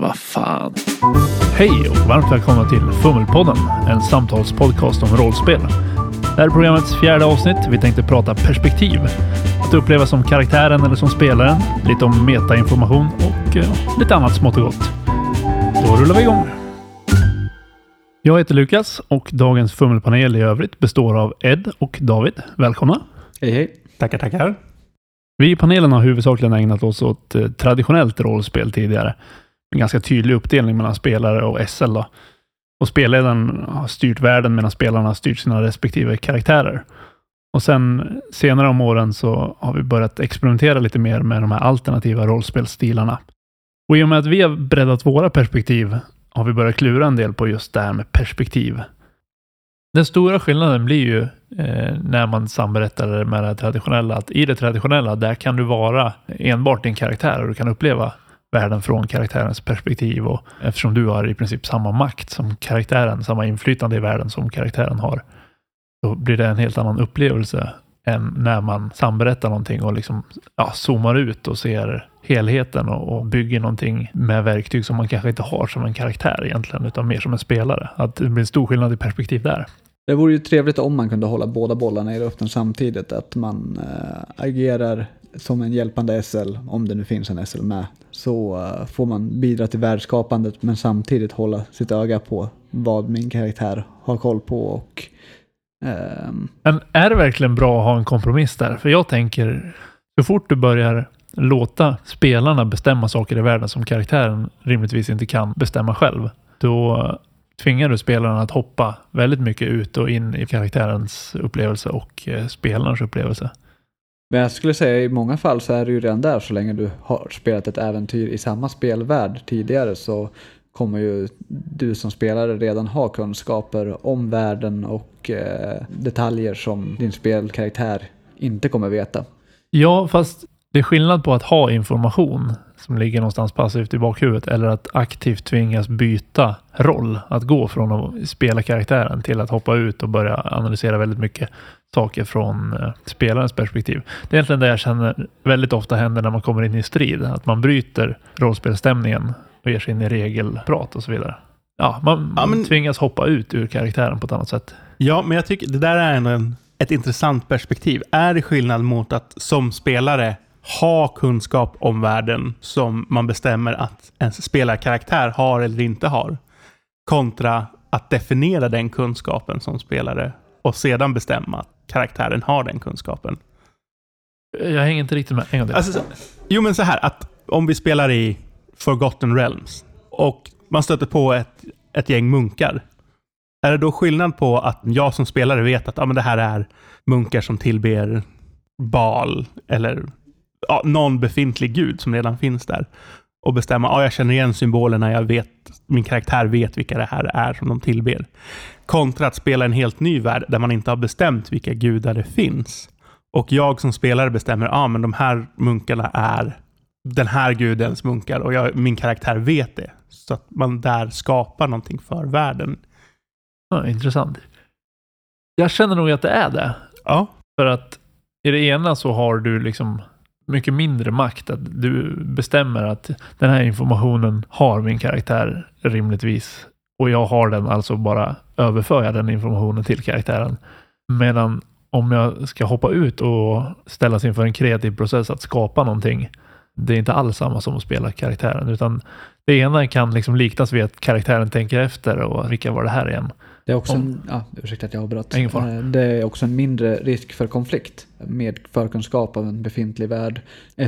Vad fan. Hej och varmt välkomna till Fummelpodden, en samtalspodcast om rollspel. Det här är programmets fjärde avsnitt. Vi tänkte prata perspektiv. Att uppleva som karaktären eller som spelaren. Lite om metainformation och eh, lite annat smått och gott. Då rullar vi igång. Jag heter Lukas och dagens Fummelpanel i övrigt består av Ed och David. Välkomna! Hej hej. Tackar, tackar. Vi i panelen har huvudsakligen ägnat oss åt eh, traditionellt rollspel tidigare. En ganska tydlig uppdelning mellan spelare och SL. Då. Och spelledaren har styrt världen medan spelarna har styrt sina respektive karaktärer. Och sen senare om åren så har vi börjat experimentera lite mer med de här alternativa rollspelstilarna. Och i och med att vi har breddat våra perspektiv har vi börjat klura en del på just det här med perspektiv. Den stora skillnaden blir ju eh, när man samberättar det med det traditionella, att i det traditionella, där kan du vara enbart din karaktär och du kan uppleva världen från karaktärens perspektiv och eftersom du har i princip samma makt som karaktären, samma inflytande i världen som karaktären har, då blir det en helt annan upplevelse än när man samberättar någonting och liksom ja, zoomar ut och ser helheten och, och bygger någonting med verktyg som man kanske inte har som en karaktär egentligen, utan mer som en spelare. Att det blir en stor skillnad i perspektiv där. Det vore ju trevligt om man kunde hålla båda bollarna i luften samtidigt. Att man äh, agerar som en hjälpande SL, om det nu finns en SL med. Så eh, får man bidra till världskapandet men samtidigt hålla sitt öga på vad min karaktär har koll på och Um... Men är det verkligen bra att ha en kompromiss där? För jag tänker, så fort du börjar låta spelarna bestämma saker i världen som karaktären rimligtvis inte kan bestämma själv, då tvingar du spelarna att hoppa väldigt mycket ut och in i karaktärens upplevelse och eh, spelarens upplevelse. Men jag skulle säga i många fall så är det ju redan där så länge du har spelat ett äventyr i samma spelvärld tidigare så kommer ju du som spelare redan ha kunskaper om världen och eh, detaljer som din spelkaraktär inte kommer veta. Ja, fast det är skillnad på att ha information som ligger någonstans passivt i bakhuvudet eller att aktivt tvingas byta roll. Att gå från att spela karaktären till att hoppa ut och börja analysera väldigt mycket saker från eh, spelarens perspektiv. Det är egentligen det jag känner väldigt ofta händer när man kommer in i strid. Att man bryter rollspelstämningen och ger sig in i regelprat och så vidare. Ja, man, ja, men, tvingas hoppa ut ur karaktären på ett annat sätt. Ja, men jag tycker det där är ändå en, ett intressant perspektiv. Är det skillnad mot att som spelare ha kunskap om världen som man bestämmer att ens spelarkaraktär har eller inte har. Kontra att definiera den kunskapen som spelare och sedan bestämma att karaktären har den kunskapen. Jag hänger inte riktigt med. En gång alltså, jo, men så här att om vi spelar i Forgotten Realms och man stöter på ett, ett gäng munkar. Är det då skillnad på att jag som spelare vet att ah, men det här är munkar som tillber bal eller ja, någon befintlig gud som redan finns där. Och bestämma, ja, jag känner igen symbolerna, jag vet, min karaktär vet vilka det här är som de tillber. Kontra att spela en helt ny värld där man inte har bestämt vilka gudar det finns. Och jag som spelare bestämmer, ja men de här munkarna är den här gudens munkar och jag, min karaktär vet det. Så att man där skapar någonting för världen. Ja, intressant. Jag känner nog att det är det. Ja. För att i det ena så har du liksom mycket mindre makt. Att du bestämmer att den här informationen har min karaktär rimligtvis. Och jag har den, alltså bara överför jag den informationen till karaktären. Medan om jag ska hoppa ut och ställas inför en kreativ process att skapa någonting. Det är inte alls samma som att spela karaktären, utan det ena kan liksom liknas vid att karaktären tänker efter och vilka var det här igen? Det är också en, ja, ursäkta att jag avbröt. Eh, det är också en mindre risk för konflikt med förkunskap av en befintlig värld.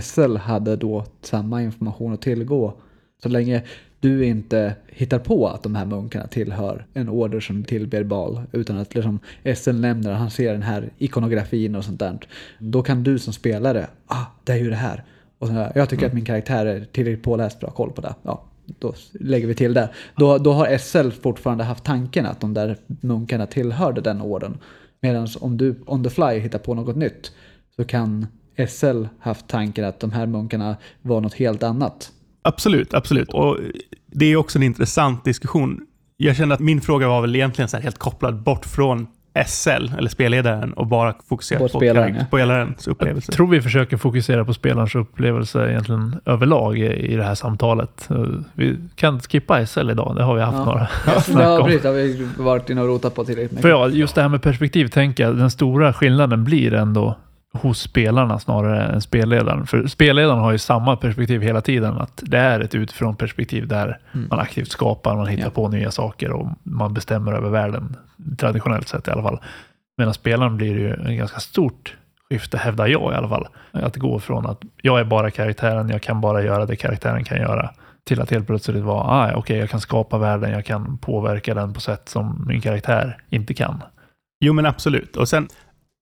SL hade då samma information att tillgå. Så länge du inte hittar på att de här munkarna tillhör en order som tillber Bal, utan att liksom SL nämner att han ser den här ikonografin och sånt där. Då kan du som spelare, ah, det är ju det här. Och så, jag tycker mm. att min karaktär är tillräckligt påläst för att ha koll på det. Ja, då lägger vi till det. Då, då har SL fortfarande haft tanken att de där munkarna tillhörde den orden. Medan om du on the fly hittar på något nytt så kan SL haft tanken att de här munkarna var något helt annat. Absolut, absolut. Och det är också en intressant diskussion. Jag kände att min fråga var väl egentligen så helt kopplad bort från SL, eller spelledaren, och bara fokusera på, på spelaren, ja. spelarens upplevelse. Jag tror vi försöker fokusera på spelarens upplevelse egentligen överlag i det här samtalet. Vi kan skippa SL idag, det har vi haft ja. några ja, snack om. Ja, det har vi varit inne och rotat på tillräckligt mycket. För ja, just det här med perspektiv tänker jag, den stora skillnaden blir ändå hos spelarna snarare än spelledaren. För spelledaren har ju samma perspektiv hela tiden, att det är ett utifrån perspektiv där mm. man aktivt skapar, man hittar ja. på nya saker och man bestämmer över världen, traditionellt sett i alla fall. Medan spelaren blir det ju en ganska stort skifte, hävdar jag i alla fall. Att gå från att jag är bara karaktären, jag kan bara göra det karaktären kan göra, till att helt plötsligt vara, ah, okej, okay, jag kan skapa världen, jag kan påverka den på sätt som min karaktär inte kan. Jo, men absolut. Och sen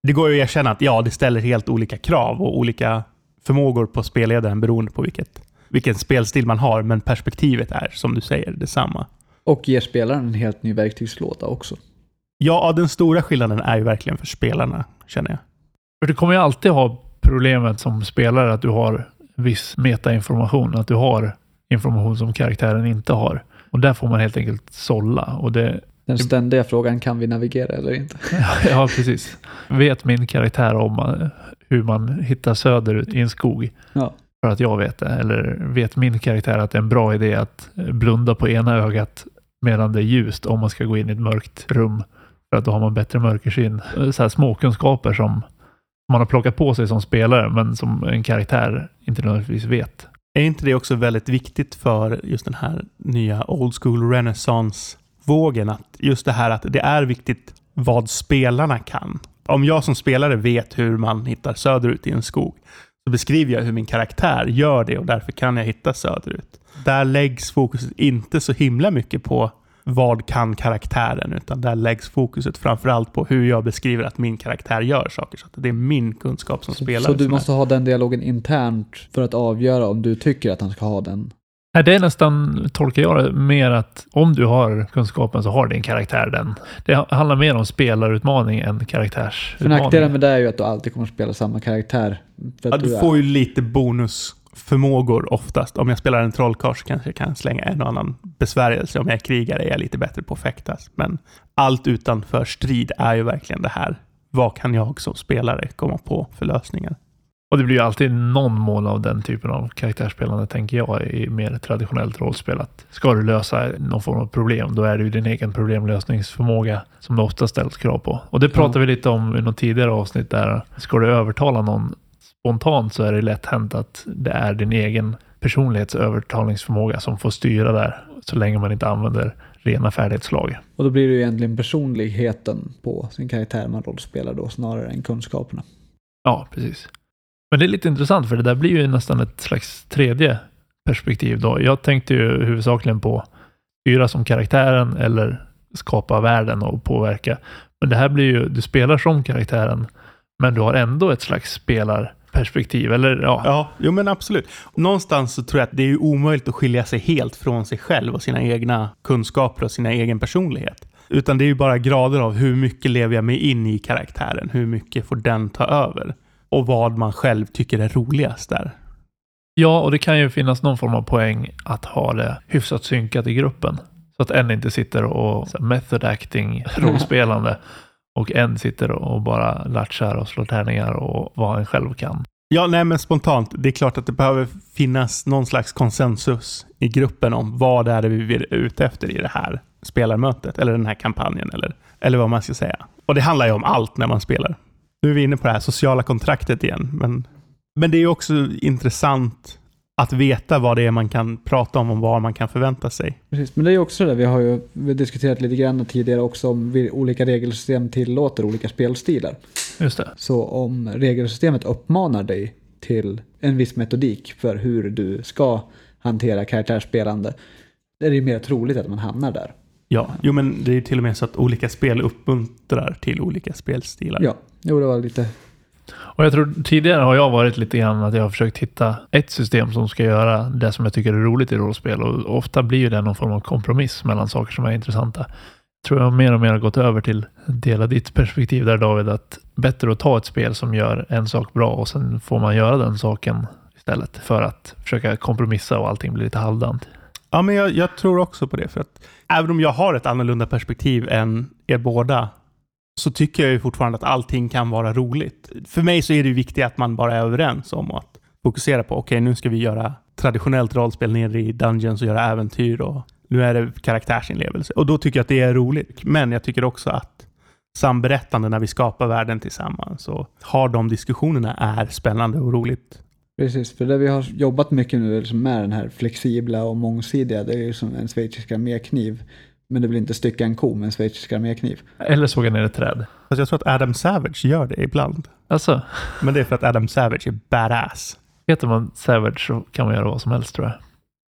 det går ju att erkänna att ja, det ställer helt olika krav och olika förmågor på spelledaren beroende på vilket, vilken spelstil man har, men perspektivet är, som du säger, detsamma. Och ger spelaren en helt ny verktygslåda också. Ja, den stora skillnaden är ju verkligen för spelarna, känner jag. För du kommer ju alltid ha problemet som spelare att du har viss metainformation, att du har information som karaktären inte har. Och där får man helt enkelt sålla. Och det, den ständiga frågan, kan vi navigera eller inte? ja, precis. Vet min karaktär om eh, hur man hittar söderut i en skog? Ja. För att jag vet det. Eller vet min karaktär att det är en bra idé att blunda på ena ögat medan det är ljust om man ska gå in i ett mörkt rum? För att då har man bättre mörkersyn. Så här småkunskaper som man har plockat på sig som spelare, men som en karaktär inte nödvändigtvis vet. Är inte det också väldigt viktigt för just den här nya old school renaissance vågen att just det här att det är viktigt vad spelarna kan. Om jag som spelare vet hur man hittar söderut i en skog, så beskriver jag hur min karaktär gör det och därför kan jag hitta söderut. Där läggs fokuset inte så himla mycket på vad kan karaktären, utan där läggs fokuset framförallt på hur jag beskriver att min karaktär gör saker. Så det är min kunskap som spelare. Så du måste är. ha den dialogen internt för att avgöra om du tycker att han ska ha den Nej, det är nästan, tolkar jag det, mer att om du har kunskapen så har din karaktär den. Det handlar mer om spelarutmaning än karaktärsutmaning. För nackdelen med det är ju att du alltid kommer att spela samma karaktär. ja, du, du får ju lite bonusförmågor oftast. Om jag spelar en trollkarl så kanske jag kan slänga en och annan besvärjelse. Om jag är krigare är jag lite bättre på att fäktas. Men allt utanför strid är ju verkligen det här. Vad kan jag som spelare komma på för lösningar? Och det blir ju alltid någon mån av den typen av karaktärsspelande, tänker jag, i mer traditionellt rollspel. Att ska du lösa någon form av problem, då är det ju din egen problemlösningsförmåga som det ofta ställs krav på. Och det pratade ja. vi lite om i något tidigare avsnitt där. Ska du övertala någon spontant så är det lätt hänt att det är din egen personlighetsövertalningsförmåga som får styra där, så länge man inte använder rena färdighetslag. Och då blir det ju egentligen personligheten på sin karaktär man rollspelar då, snarare än kunskaperna. Ja, precis. Men det är lite intressant för det där blir ju nästan ett slags tredje perspektiv då. Jag tänkte ju huvudsakligen på styra som karaktären eller skapa världen och påverka. Men det här blir ju, du spelar som karaktären, men du har ändå ett slags spelarperspektiv, eller ja. Ja, jo men absolut. Någonstans så tror jag att det är omöjligt att skilja sig helt från sig själv och sina egna kunskaper och sin egen personlighet. Utan det är ju bara grader av hur mycket lever jag mig in i karaktären? Hur mycket får den ta över? och vad man själv tycker är roligast där. Ja, och det kan ju finnas någon form av poäng att ha det hyfsat synkat i gruppen. Så att en inte sitter och method acting rollspelande och en sitter och bara latchar och slår tärningar och vad en själv kan. Ja, nej men spontant. Det är klart att det behöver finnas någon slags konsensus i gruppen om vad det är vi är ute efter i det här spelarmötet eller den här kampanjen eller, eller vad man ska säga. Och det handlar ju om allt när man spelar. Nu är vi inne på det här sociala kontraktet igen, men, men det är också intressant att veta vad det är man kan prata om och vad man kan förvänta sig. Precis, men det är också det, vi har ju vi har diskuterat lite grann tidigare också om olika regelsystem tillåter olika spelstilar. Just det. Så om regelsystemet uppmanar dig till en viss metodik för hur du ska hantera karaktärsspelande, är det ju mer troligt att man hamnar där. Ja, jo men det är ju till och med så att olika spel uppmuntrar till olika spelstilar. Ja, jo det var lite... Och jag tror tidigare har jag varit lite grann att jag har försökt hitta ett system som ska göra det som jag tycker är roligt i rollspel och ofta blir ju det någon form av kompromiss mellan saker som är intressanta. Tror jag mer och mer har gått över till dela ditt perspektiv där David, att bättre att ta ett spel som gör en sak bra och sen får man göra den saken istället för att försöka kompromissa och allting blir lite halvdant. Ja, men jag, jag, tror också på det. För att även om jag har ett annorlunda perspektiv än er båda, så tycker jag ju fortfarande att allting kan vara roligt. För mig så är det viktigt att man bara är överens om att fokusera på, okej okay, nu ska vi göra traditionellt rollspel nere i Dungeons och göra äventyr och nu är det karaktärsinlevelse. Och då tycker jag att det är roligt. Men jag tycker också att samberättande när vi skapar världen tillsammans och har de diskussionerna är spännande och roligt. Precis, för det vi har jobbat mycket nu liksom med den här flexibla och mångsidiga, det är ju som en schweizisk armékniv. Men det blir inte stycka en ko med en schweizisk armékniv. Eller såga ner ett träd. Fast jag tror att Adam Savage gör det ibland. Alltså. Men det är för att Adam Savage är badass. Heter man Savage så kan man göra vad som helst tror jag.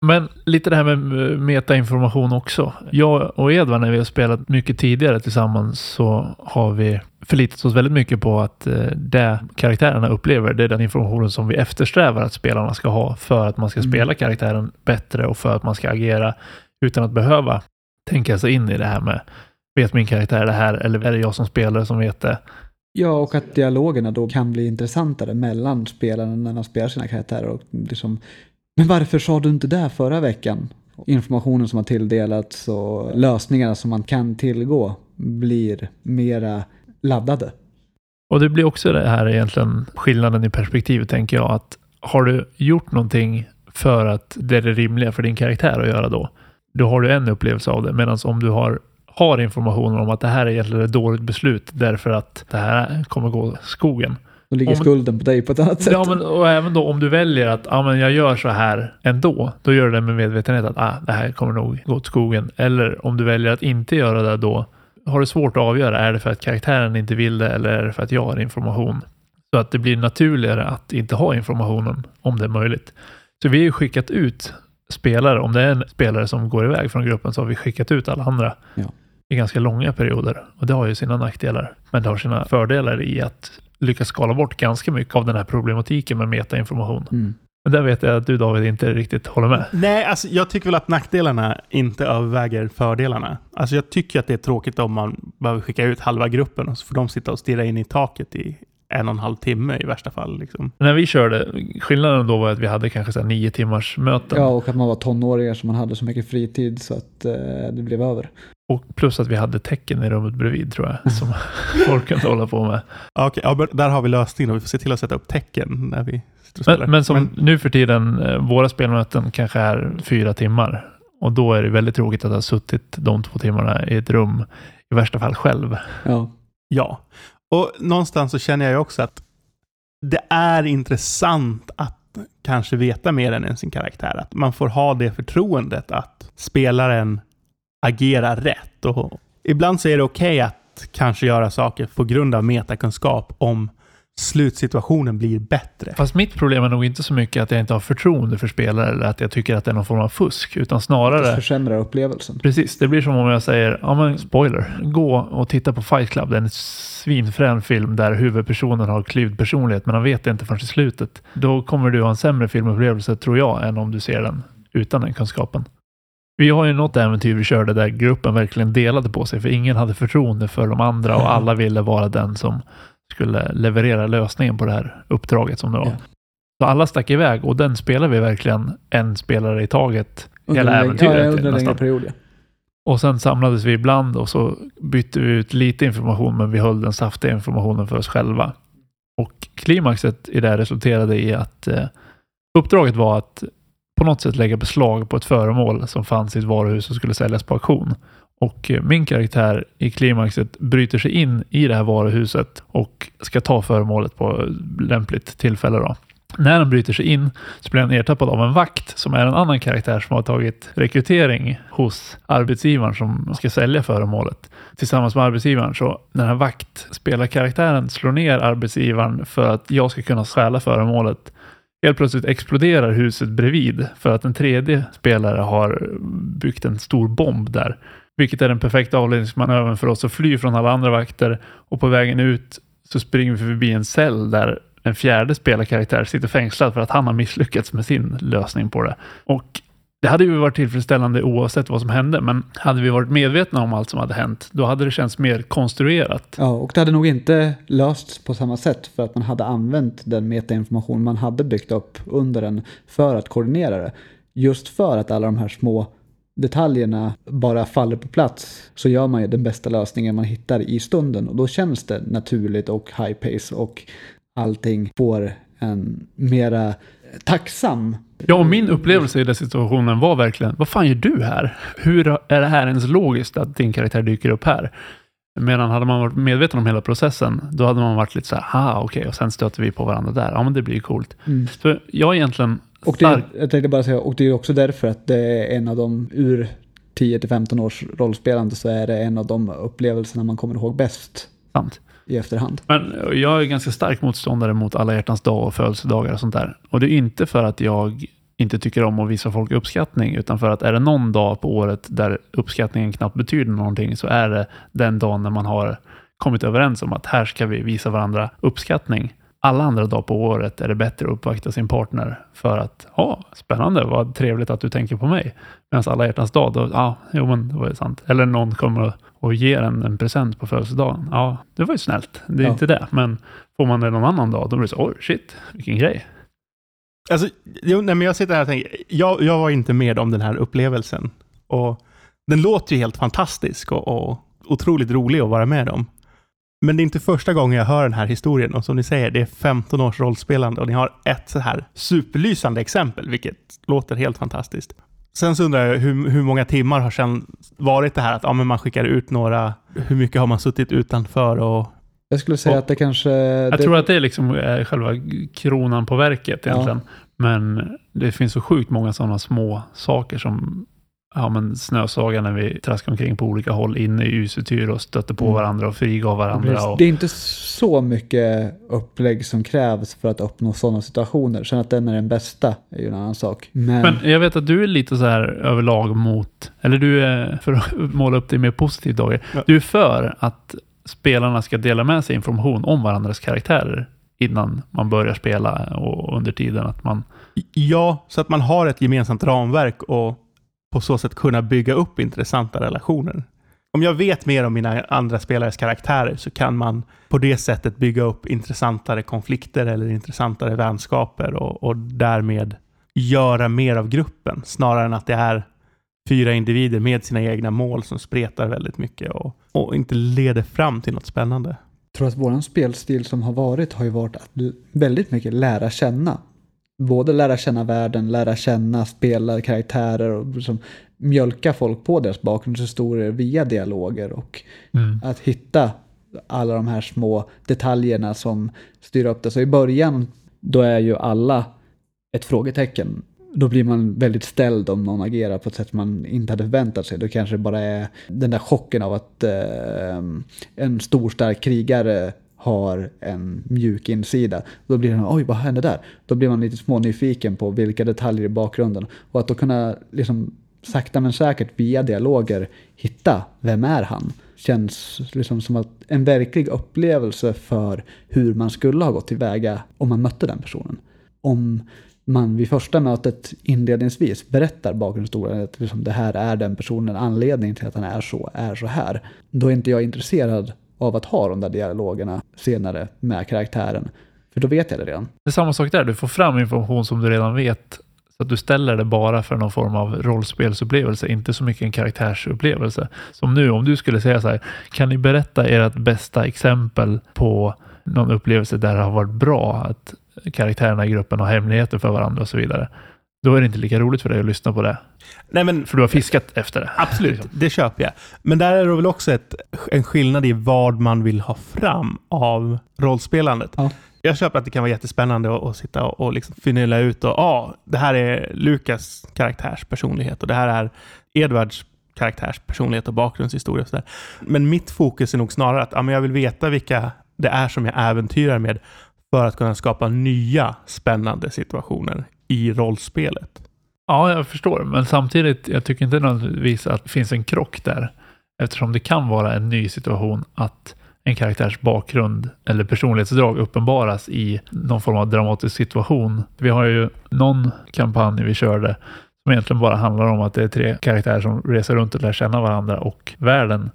Men lite det här med metainformation också. Jag och Edvard när vi har spelat mycket tidigare tillsammans så har vi förlitat oss väldigt mycket på att eh, det karaktärerna upplever, det är den informationen som vi eftersträvar att spelarna ska ha för att man ska mm. spela karaktären bättre och för att man ska agera utan att behöva tänka sig in i det här med vet min karaktär det här eller är det jag som spelare som vet det? Ja, och att dialogerna då kan bli intressantare mellan spelarna när man spelar sina karaktärer. Och liksom, men varför sa du inte det förra veckan? Informationen som har tilldelats och lösningarna som man kan tillgå blir mera laddade. Och det blir också det här egentligen skillnaden i perspektiv tänker jag. att Har du gjort någonting för att det är det rimliga för din karaktär att göra då, då har du en upplevelse av det. Medan om du har, har information om att det här är egentligen ett dåligt beslut därför att det här kommer gå skogen. Då ligger om, skulden på dig på ett annat sätt. Ja, men och även då om du väljer att ah, men jag gör så här ändå, då gör du det med medvetenhet att ah, det här kommer nog gå åt skogen. Eller om du väljer att inte göra det då, har du svårt att avgöra, är det för att karaktären inte vill det eller är det för att jag har information? Så att det blir naturligare att inte ha informationen om det är möjligt. Så vi har ju skickat ut spelare, om det är en spelare som går iväg från gruppen så har vi skickat ut alla andra ja. i ganska långa perioder. Och det har ju sina nackdelar. Men det har sina fördelar i att lyckas skala bort ganska mycket av den här problematiken med metainformation. Mm. Men där vet jag att du David inte riktigt håller med. Nej, alltså jag tycker väl att nackdelarna inte överväger fördelarna. Alltså jag tycker att det är tråkigt om man behöver skicka ut halva gruppen och så får de sitta och stirra in i taket i en och en halv timme i värsta fall. Liksom. När vi körde, skillnaden då var att vi hade kanske så nio timmars möten. Ja, och att man var tonåringar så man hade så mycket fritid så att eh, det blev över. Och plus att vi hade tecken i rummet bredvid tror jag, som folk kunde hålla på med. Okej, okay, ja, där har vi lösningen och vi får se till att sätta upp tecken när vi men, men, som men... nu för tiden, eh, våra spelmöten kanske är fyra timmar. Och då är det väldigt tråkigt att ha suttit de två timmarna i ett rum, i värsta fall själv. Ja. Ja, och någonstans så känner jag ju också att det är intressant att kanske veta mer än sin karaktär. Att man får ha det förtroendet att spelaren agerar rätt. Och ibland så är det okej okay att kanske göra saker på grund av metakunskap om slutsituationen blir bättre. Fast mitt problem är nog inte så mycket att jag inte har förtroende för spelare eller att jag tycker att det är någon form av fusk, utan snarare... Det försämrar upplevelsen. Precis, det blir som om jag säger, ja men spoiler, gå och titta på Fight Club, det är en svinfrän film där huvudpersonen har klyvd personlighet, men han vet det inte förrän i slutet. Då kommer du ha en sämre filmupplevelse, tror jag, än om du ser den utan den kunskapen. Vi har ju något äventyr vi körde där gruppen verkligen delade på sig, för ingen hade förtroende för de andra och alla ville vara den som skulle leverera lösningen på det här uppdraget som det var. Ja. Så alla stack iväg och den spelar vi verkligen en spelare i taget under hela äventyret. Ja, under en längre period. Ja. Och sen samlades vi ibland och så bytte vi ut lite information men vi höll den saftiga informationen för oss själva. Och klimaxet i det här resulterade i att eh, uppdraget var att på något sätt lägga beslag på ett föremål som fanns i ett varuhus och skulle säljas på auktion. Och min karaktär i klimaxet bryter sig in i det här varuhuset och ska ta föremålet på lämpligt tillfälle. Då. När han bryter sig in så blir han ertappad av en vakt som är en annan karaktär som har tagit rekrytering hos arbetsgivaren som ska sälja föremålet. Tillsammans med arbetsgivaren så när den här vaktspelarkaraktären slår ner arbetsgivaren för att jag ska kunna stjäla föremålet Helt plötsligt exploderar huset bredvid för att en tredje spelare har byggt en stor bomb där. Vilket är den perfekta avledningsmanövern för oss att fly från alla andra vakter och på vägen ut så springer vi förbi en cell där en fjärde spelarkaraktär sitter fängslad för att han har misslyckats med sin lösning på det. Och det hade ju varit tillfredsställande oavsett vad som hände, men hade vi varit medvetna om allt som hade hänt, då hade det känts mer konstruerat. Ja, och det hade nog inte lösts på samma sätt för att man hade använt den metainformation man hade byggt upp under den för att koordinera det. Just för att alla de här små detaljerna bara faller på plats så gör man ju den bästa lösningen man hittar i stunden och då känns det naturligt och high pace och allting får en mera tacksam Ja, och min upplevelse i den situationen var verkligen, vad fan gör du här? Hur är det här ens logiskt att din karaktär dyker upp här? Medan hade man varit medveten om hela processen, då hade man varit lite så här, ah okej, okay, och sen stöter vi på varandra där. Ja, men det blir ju coolt. Mm. För jag egentligen och det, jag tänkte bara säga, och det är också därför att det är en av de, ur 10-15 års rollspelande så är det en av de upplevelserna man kommer ihåg bäst. Sant. I efterhand. Men jag är ganska stark motståndare mot alla hjärtans dag och födelsedagar och sånt där. Och det är inte för att jag inte tycker om att visa folk uppskattning, utan för att är det någon dag på året där uppskattningen knappt betyder någonting, så är det den dagen när man har kommit överens om att här ska vi visa varandra uppskattning alla andra dagar på året är det bättre att uppvakta sin partner för att, ja, spännande, vad trevligt att du tänker på mig. Medan alla hjärtans dag, då, ja, jo men det var ju sant. Eller någon kommer och ger en en present på födelsedagen. Ja, det var ju snällt. Det är ja. inte det. Men får man det någon annan dag, då blir det så, oj, shit, vilken grej. Alltså, jo, nej, men jag sitter här och tänker, jag, jag var inte med om den här upplevelsen. Och den låter ju helt fantastisk och, och otroligt rolig att vara med om. Men det är inte första gången jag hör den här historien och som ni säger, det är 15 års rollspelande och ni har ett så här superlysande exempel, vilket låter helt fantastiskt. Sen så undrar jag hur, hur många timmar har sedan varit det här att ja, men man skickar ut några, hur mycket har man suttit utanför och jag skulle säga och, att det kanske... Jag det... tror att det är liksom är själva kronan på verket egentligen. Ja. Men det finns så sjukt många sådana små saker som ja, men snösaga när vi traskade omkring på olika håll inne i Ysetyr och stötte på mm. varandra och frigav varandra. Och... Det är inte så mycket upplägg som krävs för att uppnå sådana situationer. Sen att den är den bästa är ju en annan sak. Men, men jag vet att du är lite så här överlag mot, eller du är, för att måla upp det mer positivt Dager, ja. du är för att spelarna ska dela med sig information om varandras karaktärer innan man börjar spela och under tiden att man... Ja, så att man har ett gemensamt ramverk och på så sätt kunna bygga upp intressanta relationer. Om jag vet mer om mina andra spelares karaktärer så kan man på det sättet bygga upp intressantare konflikter eller intressantare vänskaper och, och därmed göra mer av gruppen snarare än att det är fyra individer med sina egna mål som spretar väldigt mycket och, och inte leder fram till något spännande. Jag tror att vår spelstil som har varit har ju varit att väldigt mycket lära känna både lära känna världen, lära känna spelare, karaktärer och liksom mjölka folk på deras bakgrundshistorier via dialoger och mm. att hitta alla de här små detaljerna som styr upp det. Så i början, då är ju alla ett frågetecken. Då blir man väldigt ställd om någon agerar på ett sätt man inte hade förväntat sig. Då kanske det bara är den där chocken av att eh, en stor stark krigare har en mjuk insida. Då blir man, oj vad hände där? Då blir man lite smånyfiken på vilka detaljer i bakgrunden. Och att då kunna liksom sakta men säkert via dialoger hitta, vem är han? Känns liksom som att en verklig upplevelse för hur man skulle ha gått tillväga om man mötte den personen. Om man vid första mötet inledningsvis berättar bakgrundshistorien, att liksom det här är den personen, anledningen till att han är så, är så här. Då är inte jag intresserad av att ha de där dialogerna senare med karaktären. För då vet jag det redan. Det är samma sak där, du får fram information som du redan vet. Så att du ställer det bara för någon form av rollspelsupplevelse, inte så mycket en karaktärsupplevelse. Som nu, om du skulle säga så här, kan ni berätta ert bästa exempel på någon upplevelse där det har varit bra att karaktärerna i gruppen har hemligheter för varandra och så vidare. Då är det inte lika roligt för dig att lyssna på det. Nej, men, för du har fiskat efter det. Absolut, liksom. det köper jag. Men där är det väl också ett, en skillnad i vad man vill ha fram av rollspelandet. Ja. Jag köper att det kan vara jättespännande att, att sitta och, och liksom finilla ut och ah, det här är Lukas karaktärs personlighet och det här är Edvards karaktärs personlighet och bakgrundshistoria. Och så där. Men mitt fokus är nog snarare att ah, men jag vill veta vilka det är som jag äventyrar med för att kunna skapa nya spännande situationer i rollspelet. Ja, jag förstår, men samtidigt, jag tycker inte nödvändigtvis att det finns en krock där. Eftersom det kan vara en ny situation att en karaktärs bakgrund eller personlighetsdrag uppenbaras i någon form av dramatisk situation. Vi har ju någon kampanj vi körde som egentligen bara handlar om att det är tre karaktärer som reser runt och lär känna varandra och världen.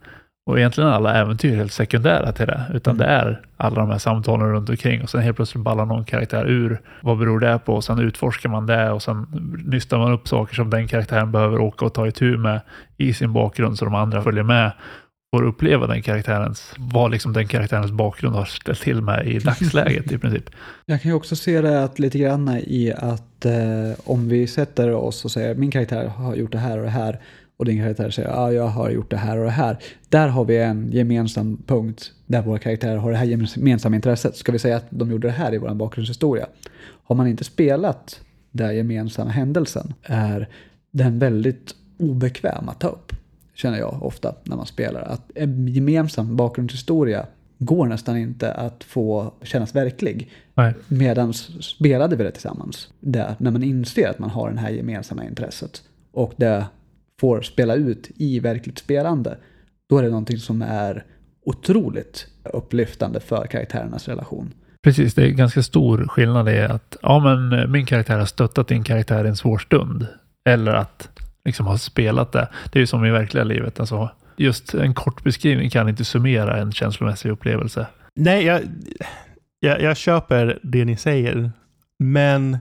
Och egentligen alla äventyr är helt sekundära till det, utan Mm. det är alla de här samtalen runt omkring och sen helt plötsligt ballar någon karaktär ur. Vad beror det på? Och sen utforskar man det och sen nystar man upp saker som den karaktären behöver åka och ta itu med i sin bakgrund så de andra följer med får uppleva den karaktärens, vad liksom den karaktärens bakgrund har ställt till med i dagsläget i princip. Jag kan ju också se det att lite grann i att eh, om vi sätter oss och säger min karaktär har gjort det här och det här och din karaktär säger ja, jag har gjort det här och det här. Där har vi en gemensam punkt där våra karaktärer har det här gemensamma intresset. Ska vi säga att de gjorde det här i vår bakgrundshistoria. Har man inte spelat den gemensamma händelsen är den väldigt obekväm att ta upp. Känner jag ofta när man spelar. Att en gemensam bakgrundshistoria går nästan inte att få kännas verklig. Medan spelade vi det tillsammans. Där, när man inser att man har det här gemensamma intresset och det får spela ut i verkligt spelande. Då är det någonting som är otroligt upplyftande för karaktärernas relation. Precis, det är ganska stor skillnad i att ja, men eh, min karaktär har stöttat din karaktär i en svår stund. Eller att liksom ha spelat det. Det är ju som i verkliga livet. Alltså, just en kort beskrivning kan inte summera en känslomässig upplevelse. Nej, jag, jag, jag köper det ni säger. Men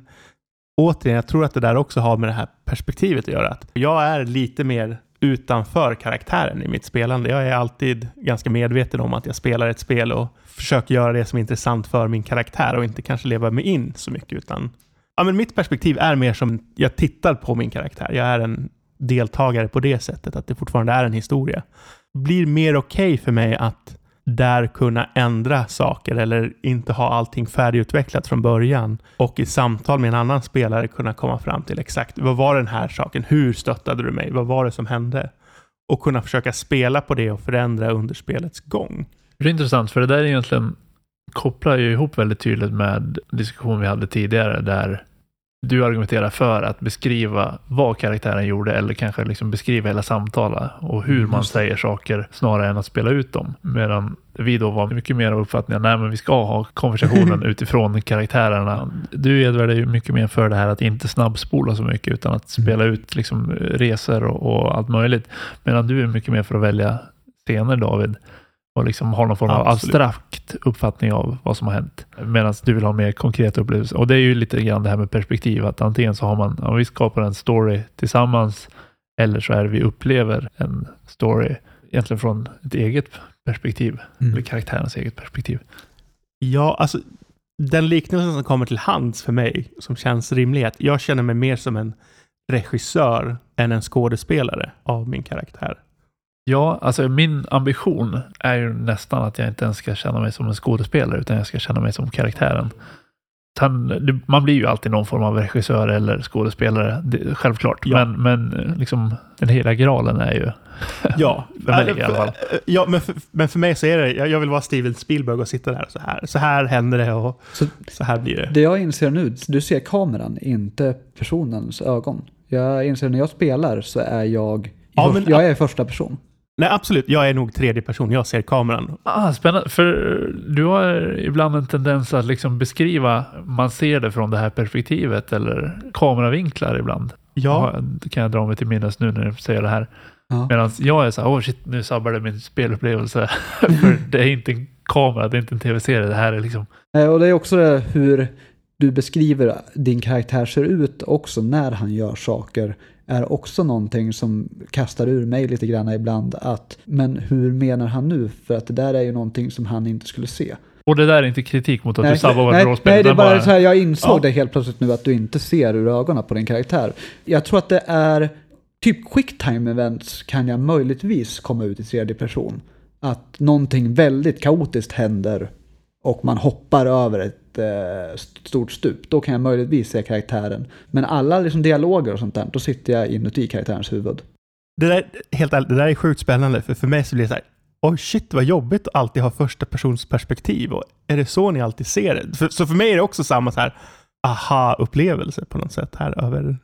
återigen, jag tror att det där också har med det här perspektivet att göra. Att jag är lite mer utanför karaktären i mitt spelande. Jag är alltid ganska medveten om att jag spelar ett spel och försöker göra det som är intressant för min karaktär och inte kanske leva mig in så mycket. utan ja, men Mitt perspektiv är mer som jag tittar på min karaktär. Jag är en deltagare på det sättet, att det fortfarande är en historia. Det blir mer okej okay för mig att där kunna ändra saker eller inte ha allting färdigutvecklat från början och i samtal med en annan spelare kunna komma fram till exakt vad var den här saken? Hur stöttade du mig? Vad var det som hände? Och kunna försöka spela på det och förändra under spelets gång. Det är intressant för det där är egentligen kopplar ju ihop väldigt tydligt med diskussion vi hade tidigare där du argumenterar för att beskriva vad karaktären gjorde eller kanske liksom beskriva hela samtalet och hur man säger saker snarare än att spela ut dem. Medan vi då var mycket mer av uppfattningen men vi ska ha konversationen utifrån karaktärerna. Du Edvard är ju mycket mer för det här att inte snabbspola så mycket utan att spela ut liksom resor och, och allt möjligt. Medan du är mycket mer för att välja scener David och liksom har någon form av Absolut. abstrakt uppfattning av vad som har hänt. Medan du vill ha mer konkreta upplevelser. Och det är ju lite grann det här med perspektiv, att antingen så har man, ja, vi skapar en story tillsammans, eller så är det vi upplever en story egentligen från ett eget perspektiv, eller karaktärens eget perspektiv. Ja, alltså den liknelsen som kommer till hands för mig, som känns rimlig, är att jag känner mig mer som en regissör än en skådespelare av min karaktär. Ja, alltså min ambition är ju nästan att jag inte ens ska känna mig som en skådespelare, utan jag ska känna mig som karaktären. Man blir ju alltid någon form av regissör eller skådespelare, självklart. Ja. Men, men liksom, den hela graalen är ju, Ja, för mig i alla fall. Ja, men för, men för mig så är det, jag, jag vill vara Steven Spielberg och sitta där så här. Så här händer det och Så så här blir det. det jag inser nu, du ser kameran, inte personens ögon. Jag inser när jag spelar så är jag, Ja, men- jag är första person. Nej, absolut. Jag är nog tredje person. Jag ser kameran. Ah, spännande, för du har ibland en tendens att liksom beskriva, man ser det från det här perspektivet eller kameravinklar ibland. Ja, det kan jag dra mig till minnes nu när du säger det här. Ja. Medan jag är så här, åh shit, nu sabbar det min spelupplevelse. För det är inte en kamera, det är inte en tv-serie, det här är liksom... Eh, Och det är också det hur du beskriver din karaktär ser ut också när han gör saker är också någonting som kastar ur mig lite grann ibland att men hur menar han nu? För att det där är ju någonting som han inte skulle se. Och det där är inte kritik mot att du sabbar nej, rollspel. nej, det är utan bara så här, jag insåg Ja. det helt plötsligt nu att du inte ser ur ögonen på din karaktär. Jag tror att det är typ quicktime events kan jag möjligtvis komma ut i tredje person. Att någonting väldigt kaotiskt händer och man hoppar över ett eh, stort stup. Då kan jag möjligtvis se karaktären. Men alla liksom dialoger och sånt där, då sitter jag inuti karaktärens huvud. det där, helt ärligt, det där är sjukt spännande. För för mig så blir det så här, oj shit vad jobbigt att alltid ha första persons perspektiv. Och är det så ni alltid ser det? För, så för mig är det också samma så här aha-upplevelse på något sätt här över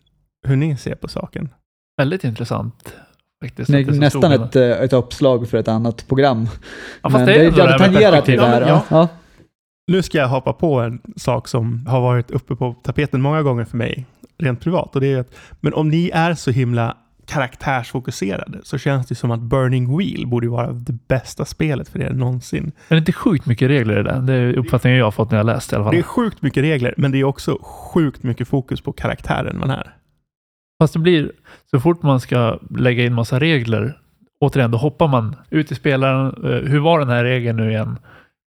hur ni ser på saken. Väldigt intressant. Faktiskt, Det det så nästan ett, eh, ett uppslag för ett annat program. Ja, fast Men det är det, det med tangerar till det här. Ja, ja. Nu ska jag hoppa på en sak som har varit uppe på tapeten många gånger för mig, rent privat. Och det är att, men om ni är så himla karaktärsfokuserade så känns det som att Burning Wheel borde vara det bästa spelet för er någonsin. Är det inte sjukt mycket regler i det? Det är uppfattningen jag har fått när jag läst i alla fall. Det är sjukt mycket regler, men det är också sjukt mycket fokus på karaktären man är. Fast det blir, så fort man ska lägga in massa regler, återigen, då hoppar man ut i spelaren. Eh, hur var den här regeln nu igen?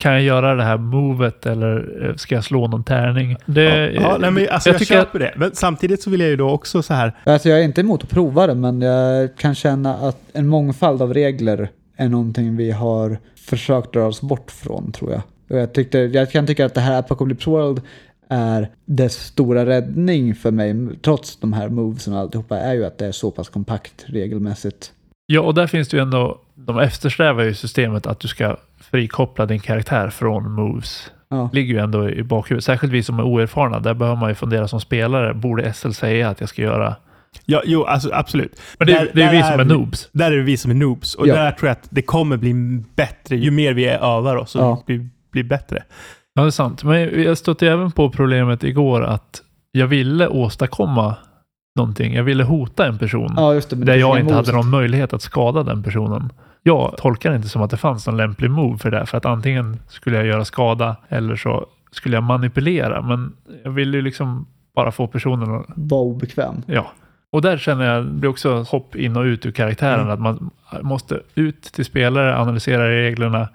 Kan jag göra det här movet eller eh, ska jag slå någon tärning? Det, ja, ja nej, men alltså jag, jag köper att... det. Men samtidigt så vill jag ju då också så här. Alltså jag är inte emot att prova det, men jag kan känna att en mångfald av regler är någonting vi har försökt dra oss bort från, tror jag. Och jag, tyckte, jag kan tycka att det här Apocalypse World är dess stora räddning för mig, trots de här movesen och alltihopa, är ju att det är så pass kompakt regelmässigt. Ja, och där finns det ju ändå, de eftersträvar ju systemet att du ska frikoppla din karaktär från moves. Ja. ligger ju ändå i bakhuvudet. Särskilt vi som är oerfarna, där behöver man ju fundera som spelare. Borde SL säga att jag ska göra Ja, jo, alltså absolut. Men det, där, det är vi som är, är noobs. Där är det vi som är noobs. Och ja. där tror jag att det kommer bli bättre ju mer vi övar oss och ja. blir, blir bättre. Ja, det är sant. Men jag stötte även på problemet igår att jag ville åstadkomma någonting. Jag ville hota en person ja, det, där jag inte hade någon möjlighet att skada den personen. Jag tolkar det inte som att det fanns någon lämplig move för det. För att antingen skulle jag göra skada eller så skulle jag manipulera. Men jag ville ju liksom bara få personen att... Vara obekväm. Ja. Och där känner jag, det blir också hopp in och ut ur karaktären. Mm. Att man måste ut till spelare, analysera reglerna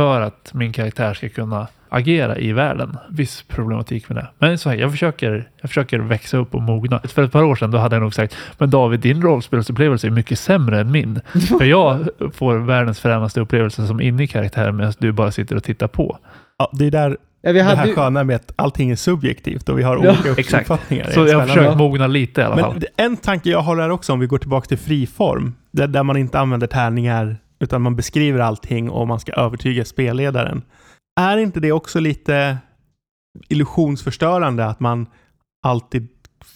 för att min karaktär ska kunna agera i världen. Viss problematik med det. Men så här, jag försöker, jag försöker växa upp och mogna. För ett par år sedan då hade jag nog sagt, men David, din rollspelsupplevelse är mycket sämre än min. För jag får världens fränaste upplevelse som inne i karaktären medan du bara sitter och tittar på. Ja, det är där Ja, vi hade... Det här sköna med att allting är subjektivt och vi har ja, olika uppfattningar. Så jag har försökt mogna lite i alla fall. Men en tanke jag har här också, om vi går tillbaka till friform, där, där man inte använder tärningar, utan man beskriver allting och man ska övertyga spelledaren. Är inte det också lite illusionsförstörande att man alltid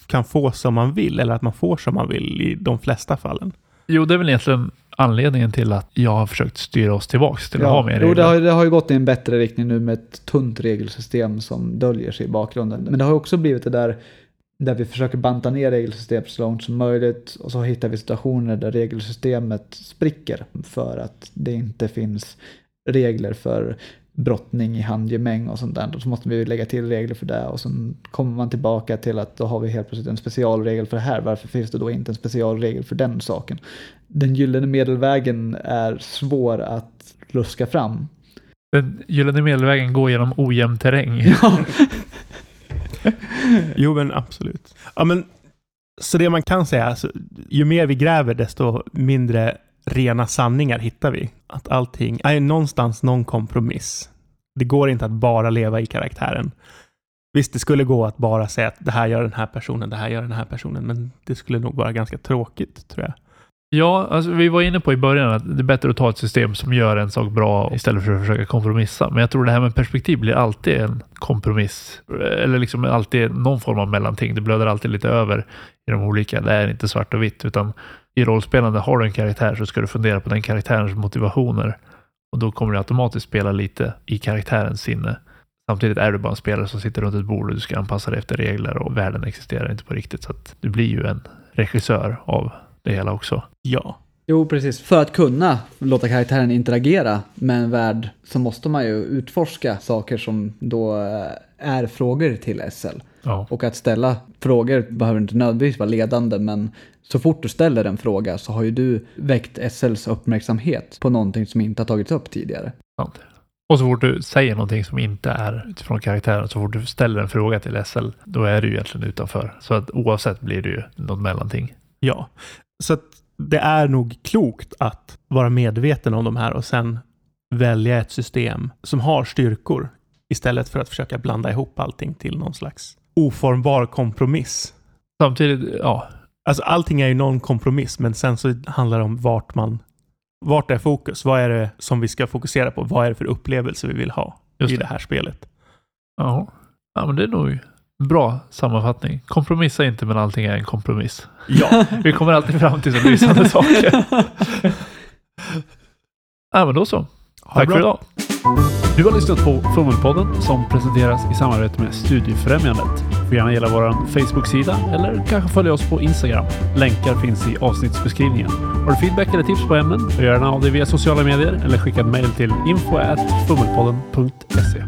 kan få som man vill, eller att man får som man vill i de flesta fallen? Jo, det är väl egentligen anledningen till att jag har försökt styra oss tillbaks till att ha mer regler. Jo, det har, det har ju gått i en bättre riktning nu med ett tunt regelsystem som döljer sig i bakgrunden. Men det har också blivit det där där vi försöker banta ner regelsystemet så långt som möjligt och så hittar vi situationer där regelsystemet spricker för att det inte finns regler för brottning i handgemäng och sånt där. Då måste vi lägga till regler för det och sen kommer man tillbaka till att då har vi helt plötsligt en specialregel för det här. Varför finns det då inte en specialregel för den saken? Den gyllene medelvägen är svår att luska fram. Den gyllene medelvägen går genom ojämn terräng. Ja. jo, men absolut. Ja, men, så det man kan säga, alltså, ju mer vi gräver desto mindre rena sanningar hittar vi. Att allting är någonstans någon kompromiss. Det går inte att bara leva i karaktären. Visst, det skulle gå att bara säga att det här gör den här personen, det här gör den här personen, men det skulle nog vara ganska tråkigt, tror jag. Ja, alltså vi var inne på i början att det är bättre att ta ett system som gör en sak bra istället för att försöka kompromissa. Men jag tror det här med perspektiv blir alltid en kompromiss. Eh, eller liksom alltid någon form av mellanting. Det blöder alltid lite över i de olika. Det är inte svart och vitt, utan i rollspelande, har du en karaktär så ska du fundera på den karaktärens motivationer. Och då kommer du automatiskt spela lite i karaktärens sinne. Samtidigt är du bara en spelare som sitter runt ett bord och du ska anpassa dig efter regler och världen existerar inte på riktigt. Så att du blir ju en regissör av det hela också. Ja. Jo, precis. För att kunna låta karaktären interagera med en värld så måste man ju utforska saker som då eh, är frågor till SL. Ja. Och att ställa frågor behöver inte nödvändigtvis vara ledande, men så fort du ställer en fråga så har ju du väckt SLs uppmärksamhet på någonting som inte har tagits upp tidigare. Sant. Och så fort du säger någonting som inte är utifrån karaktären, så fort du ställer en fråga till SL, då är du ju egentligen utanför. Så att oavsett blir det ju något mellanting. Ja, så det är nog klokt att vara medveten om de här och sen välja ett system som har styrkor istället för att försöka blanda ihop allting till någon slags oformbar kompromiss. Samtidigt, ja. Alltså allting är ju någon kompromiss, men sen så handlar det om vart man... Vart är fokus? Vad är det som vi ska fokusera på? Vad är det för upplevelse vi vill ha Just i det. det här spelet? Ja. ja, men det är nog bra sammanfattning. Kompromissa inte, men allting är en kompromiss. Ja. vi kommer alltid fram till så lysande saker. ja, men då så. Ha Tack för idag. Du har lyssnat på Fummelpodden som presenteras i samarbete med Studiefrämjandet. Du får gärna gilla vår Facebook-sida eller kanske följa oss på Instagram. Länkar finns i avsnittsbeskrivningen. Har du feedback eller tips på ämnen? Gör gärna av det via sociala medier eller skicka ett mejl till info.fummelpodden.se.